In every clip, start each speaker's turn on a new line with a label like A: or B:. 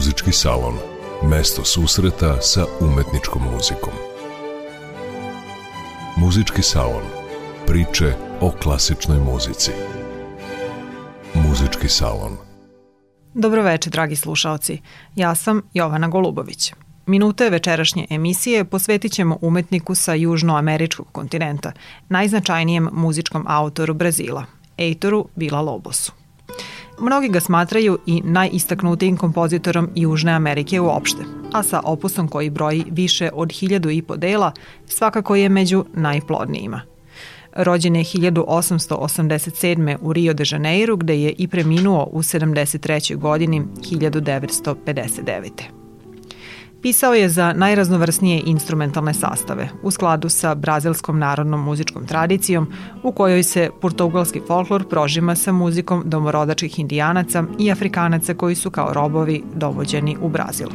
A: Muzički salon. Mesto susreta sa umetničkom muzikom. Muzički salon. Priče o klasičnoj muzici. Muzički salon.
B: Dobroveče, dragi slušalci. Ja sam Jovana Golubović. Minute večerašnje emisije posvetit ćemo umetniku sa južnoameričkog kontinenta, najznačajnijem muzičkom autoru Brazila, Eitoru Vila Lobosu. Mnogi ga smatraju i najistaknutijim kompozitorom Južne Amerike uopšte, a sa opusom koji broji više od hiljadu i po dela, svakako je među najplodnijima. Rođen je 1887. u Rio de Janeiro, gde je i preminuo u 73. godini 1959. Pisao je za najraznovrsnije instrumentalne sastave, u skladu sa brazilskom narodnom muzičkom tradicijom, u kojoj se portugalski folklor prožima sa muzikom domorodačkih indijanaca i afrikanaca koji su kao robovi dovođeni u Brazil.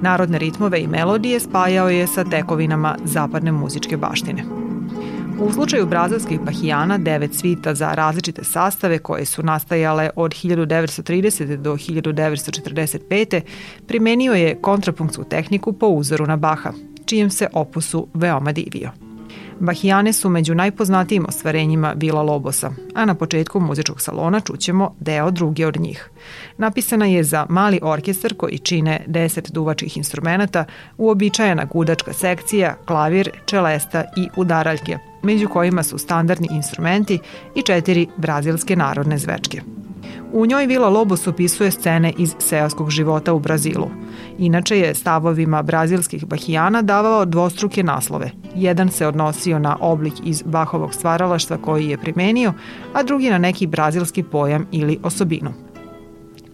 B: Narodne ritmove i melodije spajao je sa tekovinama zapadne muzičke baštine – U slučaju brazilskih bahijana, devet svita za različite sastave koje su nastajale od 1930. do 1945. primenio je kontrapunktsku tehniku po uzoru na Baha, čijem se opusu veoma divio. Bahijane su među najpoznatijim ostvarenjima Vila Lobosa, a na početku muzičkog salona čućemo deo druge od njih. Napisana je za mali orkestar koji čine 10 duvačkih instrumenta, uobičajena gudačka sekcija, klavir, čelesta i udaraljke – među kojima su standardni instrumenti i četiri brazilske narodne zvečke. U njoj Vila Lobos opisuje scene iz seoskog života u Brazilu. Inače je stavovima brazilskih bahijana davao dvostruke naslove. Jedan se odnosio na oblik iz Bahovog stvaralaštva koji je primenio, a drugi na neki brazilski pojam ili osobinu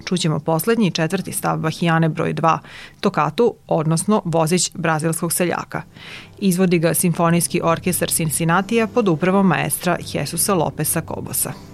B: čućemo poslednji četvrti stav Bahijane broj 2, Tokatu, odnosno vozić brazilskog seljaka. Izvodi ga Simfonijski orkestar Cincinnatija pod upravom maestra Jesusa Lopesa Kobosa.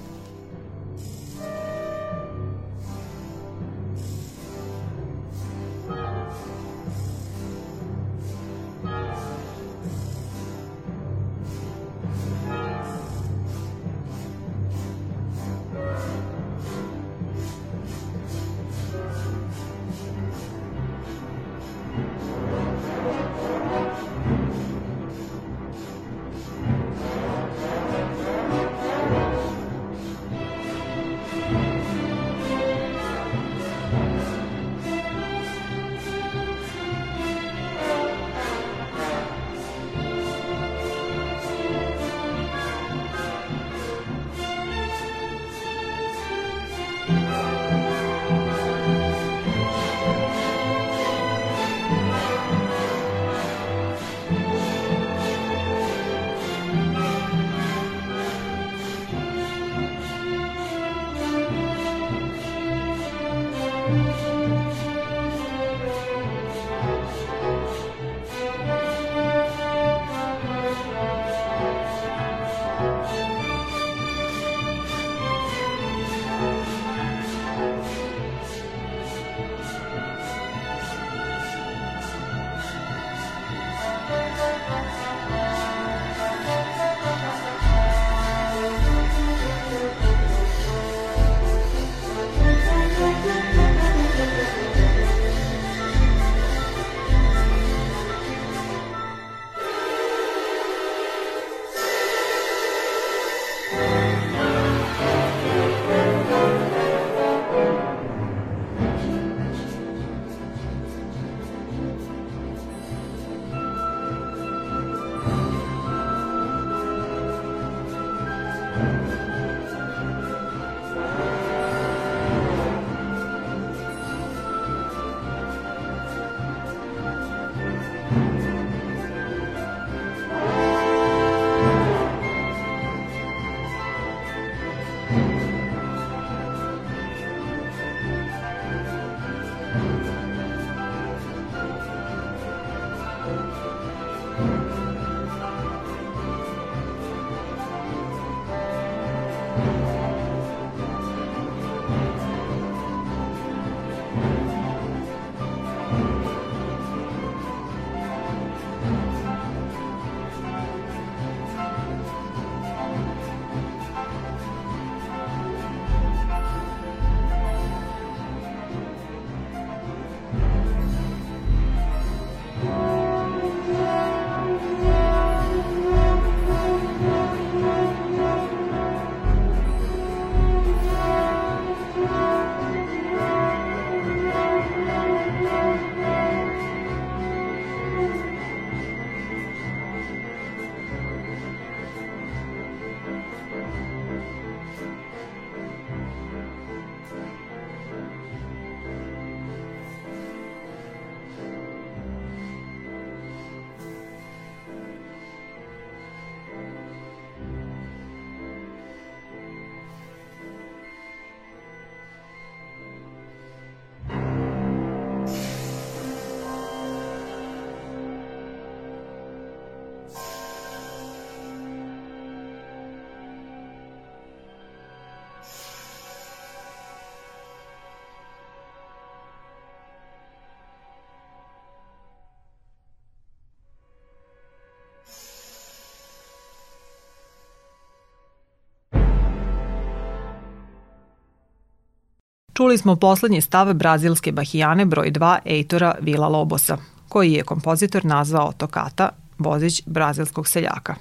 B: Čuli smo poslednji stav brazilske bahijane broj 2 Eitora Vila Lobosa, koji je kompozitor nazvao Tokata, vozić brazilskog seljaka.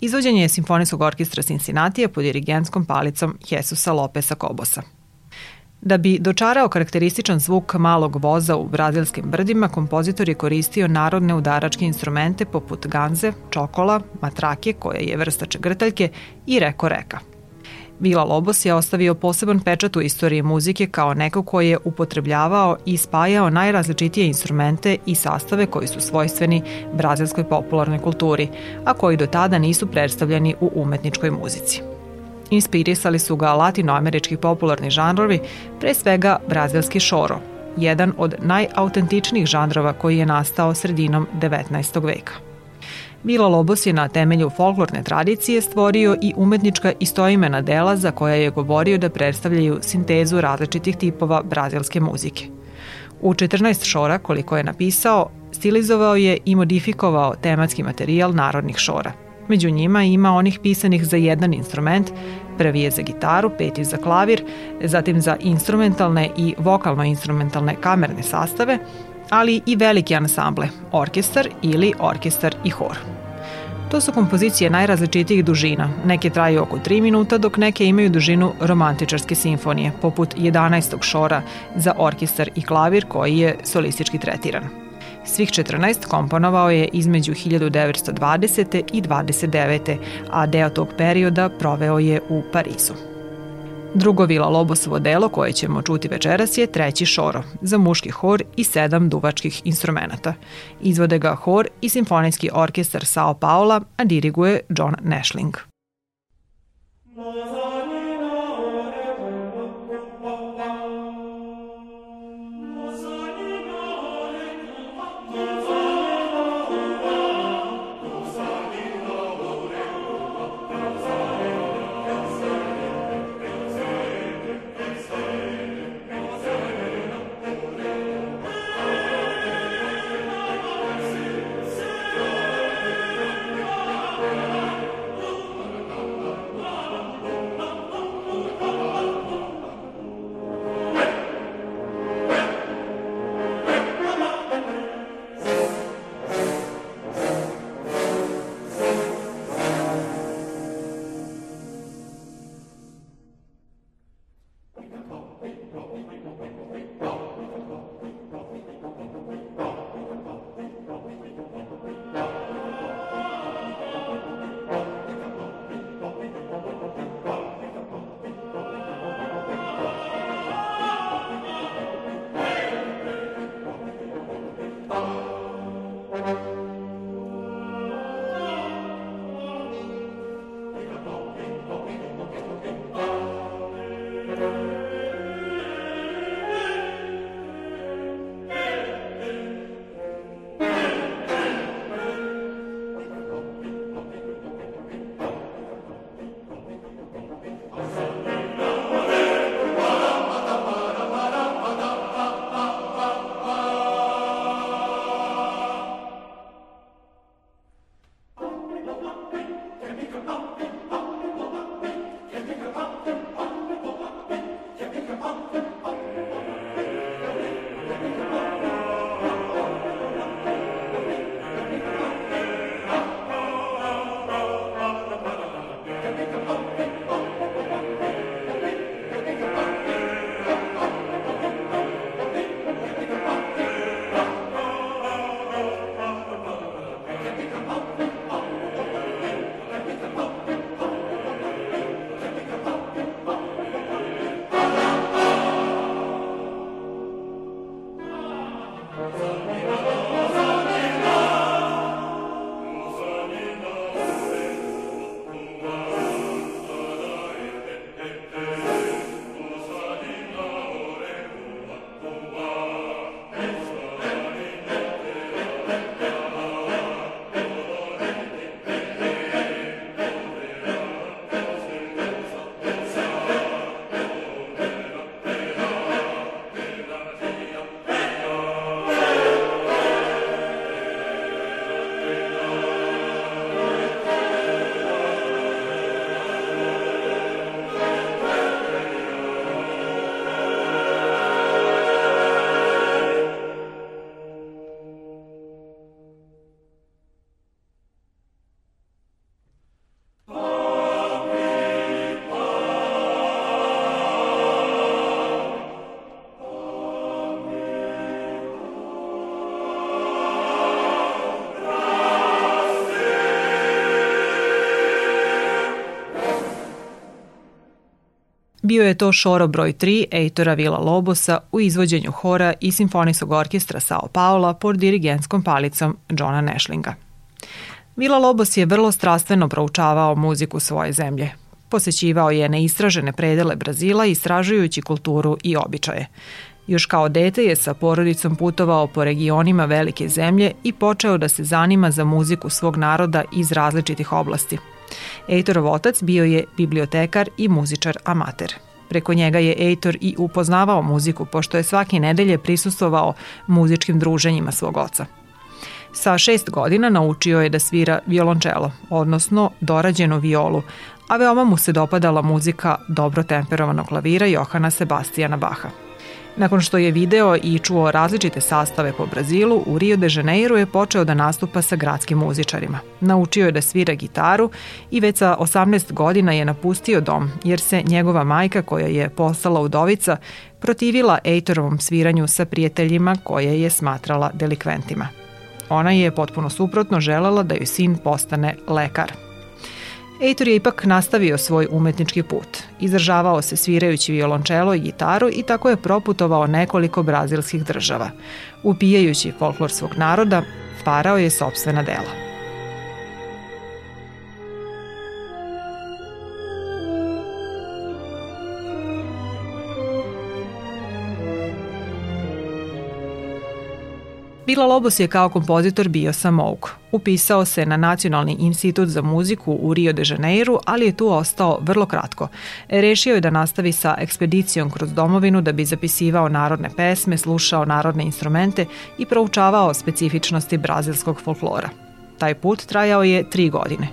B: Izvođenje je Simfonijskog orkestra Cincinnati pod dirigentskom palicom Jesusa Lopesa Kobosa. Da bi dočarao karakterističan zvuk malog voza u brazilskim brdima, kompozitor je koristio narodne udaračke instrumente poput ganze, čokola, matrake, koja je vrsta čegrtaljke, i reko reka – Vila Lobos je ostavio poseban pečat u istoriji muzike kao neko ko je upotrebljavao i spajao najrazličitije instrumente i sastave koji su svojstveni brazilskoj popularnoj kulturi, a koji do tada nisu predstavljeni u umetničkoj muzici. Inspirisali su ga latinoamerički popularni žanrovi, pre svega brazilski šoro, jedan od najautentičnijih žanrova koji je nastao sredinom 19. veka. Milo Lobos je na temelju folklorne tradicije stvorio i umetnička istoimena dela za koja je govorio da predstavljaju sintezu različitih tipova brazilske muzike. U 14 šora, koliko je napisao, stilizovao je i modifikovao tematski materijal narodnih šora. Među njima ima onih pisanih za jedan instrument, prvi je za gitaru, peti za klavir, zatim za instrumentalne i vokalno-instrumentalne kamerne sastave, ali i veliki ansamble, orkestar ili orkestar i hor. To su kompozicije najrazličitijih dužina. Neke traju oko 3 minuta, dok neke imaju dužinu romantičarske simfonije, poput 11. šora za orkestar i klavir koji je solistički tretiran. Svih 14 komponovao je između 1920. i 29. a deo tog perioda proveo je u Parizu. Drugo Vila Lobosovo delo koje ćemo čuti večeras je treći šoro za muški hor i sedam duvačkih instrumenta. Izvode ga hor i simfonijski orkestar Sao Paula, a diriguje John Nashling. Bio je to šoro broj 3 Eitora Vila Lobosa u izvođenju hora i simfonijskog orkestra Sao Paula pod dirigenskom palicom Johna Nashlinga. Vila Lobos je vrlo strastveno proučavao muziku svoje zemlje. Posećivao je neistražene predele Brazila istražujući kulturu i običaje. Još kao dete je sa porodicom putovao po regionima velike zemlje i počeo da se zanima za muziku svog naroda iz različitih oblasti. Ejtorov otac bio je bibliotekar i muzičar amater. Preko njega je Ejtor i upoznavao muziku, pošto je svake nedelje prisustovao muzičkim druženjima svog oca. Sa šest godina naučio je da svira violončelo, odnosno dorađenu violu, a veoma mu se dopadala muzika dobro temperovanog klavira Johana Sebastijana Baha. Nakon što je video i čuo različite sastave po Brazilu, u Rio de Janeiro je počeo da nastupa sa gradskim muzičarima. Naučio je da svira gitaru i već sa 18 godina je napustio dom, jer se njegova majka, koja je postala udovica, protivila Ejtorovom sviranju sa prijateljima koje je smatrala delikventima. Ona je potpuno suprotno želela da joj sin postane lekar. Ejtor je ipak nastavio svoj umetnički put. Izražavao se svirajući violončelo i gitaru i tako je proputovao nekoliko brazilskih država. Upijajući folklor svog naroda, parao je sobstvena dela. Bila Lobos je kao kompozitor bio samouk. Upisao se na Nacionalni institut za muziku u Rio de Janeiro, ali je tu ostao vrlo kratko. Rešio je da nastavi sa ekspedicijom kroz domovinu da bi zapisivao narodne pesme, slušao narodne instrumente i proučavao specifičnosti brazilskog folklora. Taj put trajao je tri godine.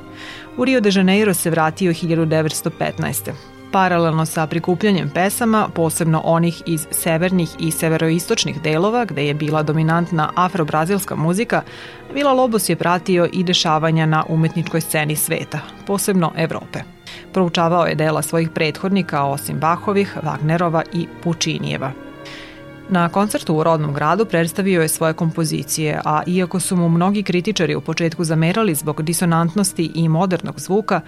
B: U Rio de Janeiro se vratio 1915 paralelno sa prikupljanjem pesama, posebno onih iz severnih i severoistočnih delova gde je bila dominantna afro-brazilska muzika, Vila Lobos je pratio i dešavanja na umetničkoj sceni sveta, posebno Evrope. Proučavao je dela svojih prethodnika osim Bahovih, Wagnerova i Pučinijeva – Na koncertu u rodnom gradu predstavio je svoje kompozicije, a iako su mu mnogi kritičari u početku zamerali zbog disonantnosti i modernog zvuka,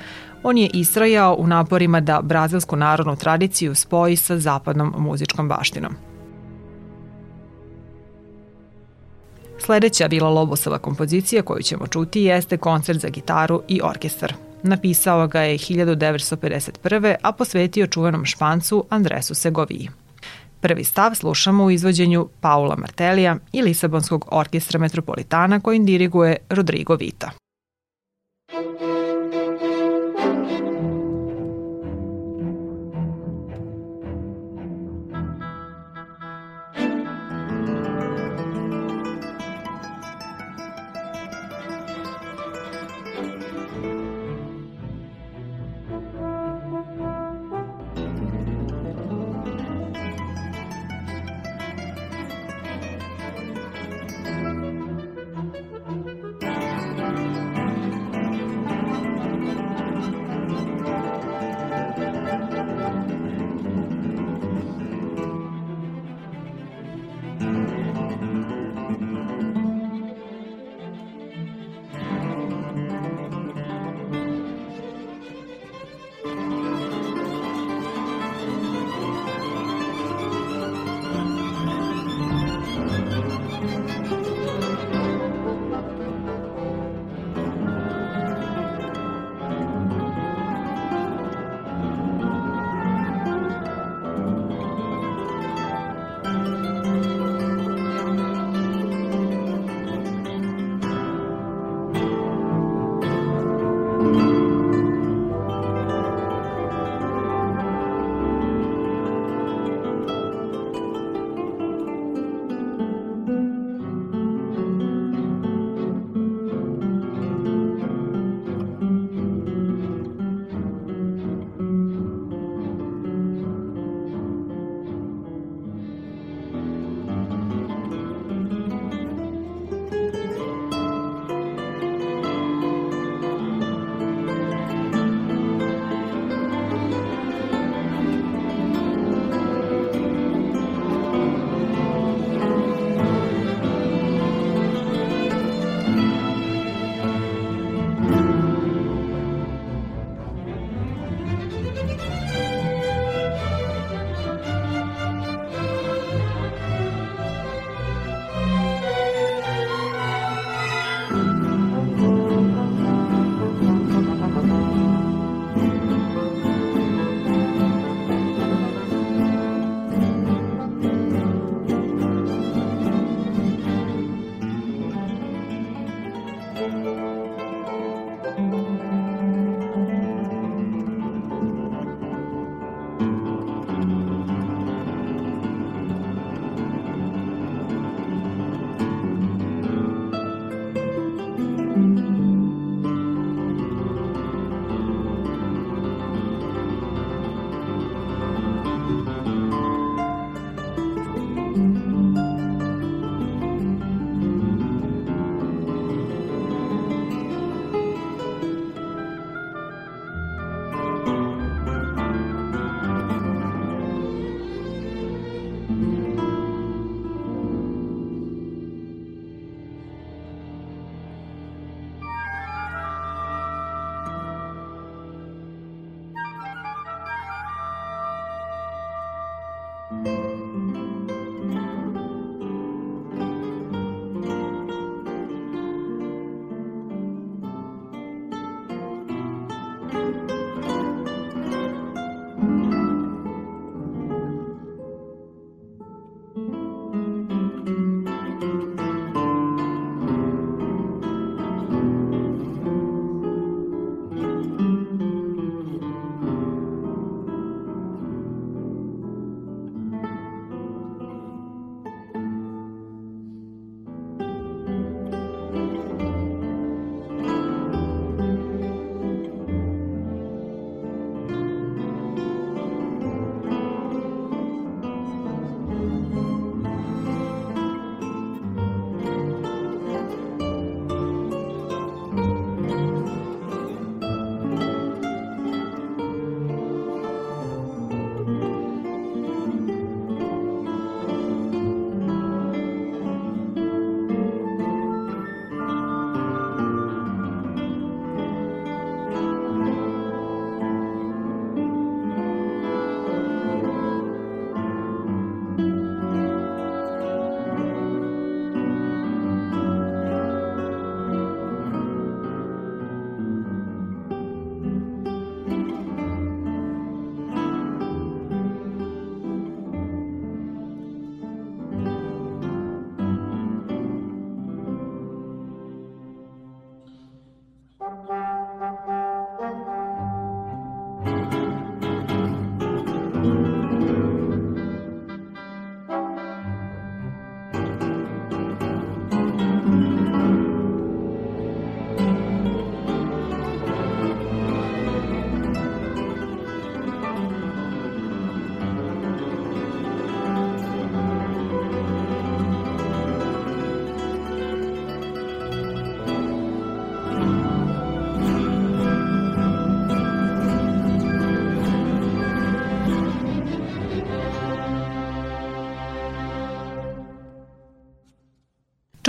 B: on je istrajao u naporima da brazilsku narodnu tradiciju spoji sa zapadnom muzičkom baštinom. Sledeća bila Lobosova kompozicija koju ćemo čuti jeste koncert za gitaru i orkestar. Napisao ga je 1951. a posvetio čuvenom špancu Andresu Segoviji. Prvi stav slušamo u izvođenju Paula Martelija i Lisabonskog orkestra Metropolitana kojim diriguje Rodrigo Vita.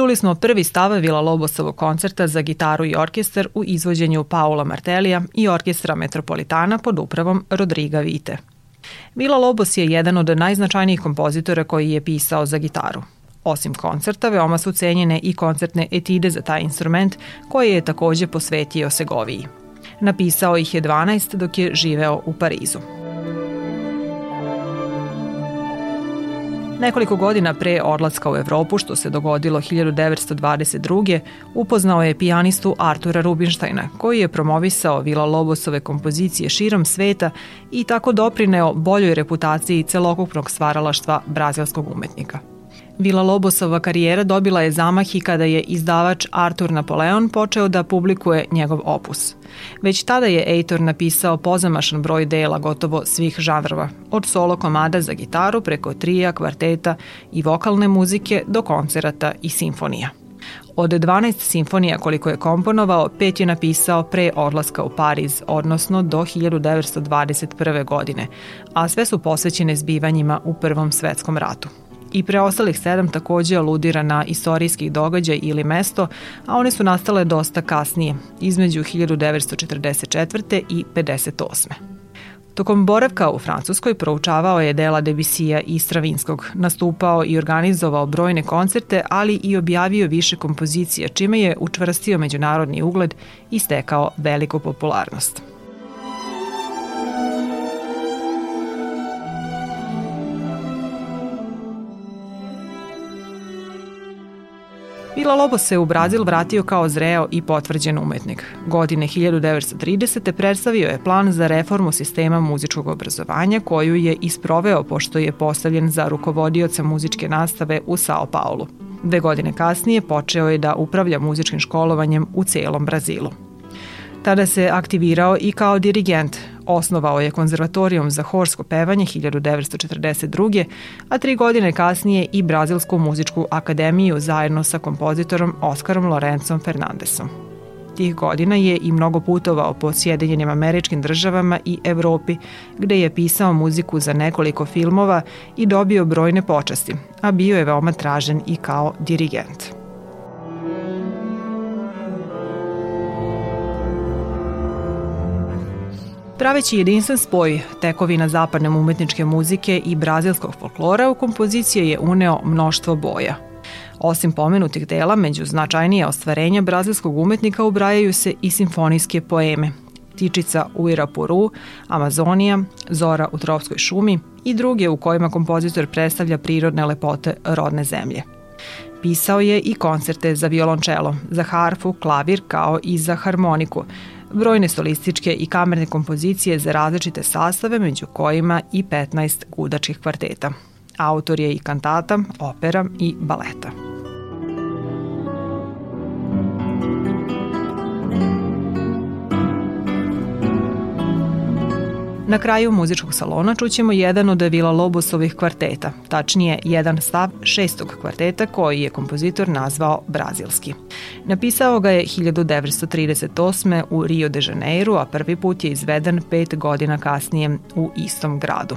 B: Čuli smo prvi stav Vila Lobosovog koncerta za gitaru i orkestar u izvođenju Paula Martelija i orkestra Metropolitana pod upravom Rodriga Vite. Vila Lobos je jedan od najznačajnijih kompozitora koji je pisao za gitaru. Osim koncerta, veoma su cenjene i koncertne etide za taj instrument, koje je takođe posvetio Segoviji. Napisao ih je 12 dok je živeo u Parizu. Nekoliko godina pre odlaska u Evropu, što se dogodilo 1922. upoznao je pijanistu Artura Rubinštajna, koji je promovisao Vila Lobosove kompozicije širom sveta i tako doprineo boljoj reputaciji celokupnog stvaralaštva brazilskog umetnika. Vila Lobosova karijera dobila je zamah i kada je izdavač Artur Napoleon počeo da publikuje njegov opus. Već tada je Eitor napisao pozamašan broj dela gotovo svih žanrova, od solo komada za gitaru preko trija, kvarteta i vokalne muzike do koncerata i simfonija. Od 12 simfonija koliko je komponovao, pet je napisao pre odlaska u Pariz, odnosno do 1921. godine, a sve su posvećene zbivanjima u Prvom svetskom ratu i preostalih sedam takođe aludira na istorijski događaj ili mesto, a one su nastale dosta kasnije, između 1944. i 58. Tokom boravka u Francuskoj proučavao je dela Debisija i Stravinskog, nastupao i organizovao brojne koncerte, ali i objavio više kompozicija, čime je učvrstio međunarodni ugled i stekao veliku popularnost. Vila Lobos se u Brazil vratio kao zreo i potvrđen umetnik. Godine 1930. predstavio je plan za reformu sistema muzičkog obrazovanja koju je isproveo pošto je postavljen za rukovodioca muzičke nastave u Sao Paulo. Dve godine kasnije počeo je da upravlja muzičkim školovanjem u celom Brazilu. Tada se aktivirao i kao dirigent. Osnovao je konzervatorijum za horsko pevanje 1942. a tri godine kasnije i Brazilsku muzičku akademiju zajedno sa kompozitorom Oskarom Lorencom Fernandesom. Tih godina je i mnogo putovao po Sjedinjenim američkim državama i Evropi, gde je pisao muziku za nekoliko filmova i dobio brojne počasti, a bio je veoma tražen i kao dirigent. Praveći jedinstven spoj tekovina zapadne umetničke muzike i brazilskog folklora u kompozicije je uneo mnoštvo boja. Osim pomenutih dela, među značajnije ostvarenja brazilskog umetnika ubrajaju se i simfonijske poeme, Tičica u Irapuru, Amazonija, Zora u tropskoj šumi i druge u kojima kompozitor predstavlja prirodne lepote rodne zemlje. Pisao je i koncerte za violončelo, za harfu, klavir kao i za harmoniku, brojne solističke i kamerne kompozicije za različite sastave, među kojima i 15 gudačkih kvarteta. Autor je i kantata, opera i baleta. Na kraju muzičkog salona čućemo jedan od Vila Lobosovih kvarteta, tačnije jedan stav šestog kvarteta koji je kompozitor nazvao Brazilski. Napisao ga je 1938. u Rio de Janeiro, a prvi put je izveden pet godina kasnije u istom gradu.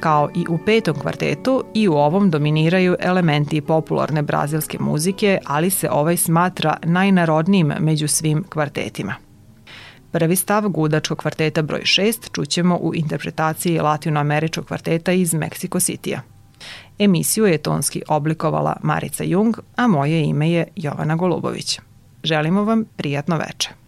B: Kao i u petom kvartetu, i u ovom dominiraju elementi popularne brazilske muzike, ali se ovaj smatra najnarodnijim među svim kvartetima. Prvi stav gudačkog kvarteta broj 6 čućemo u interpretaciji latinoameričkog kvarteta iz Mexico City-a. Emisiju je tonski oblikovala Marica Jung, a moje ime je Jovana Golubović. Želimo vam prijatno veče.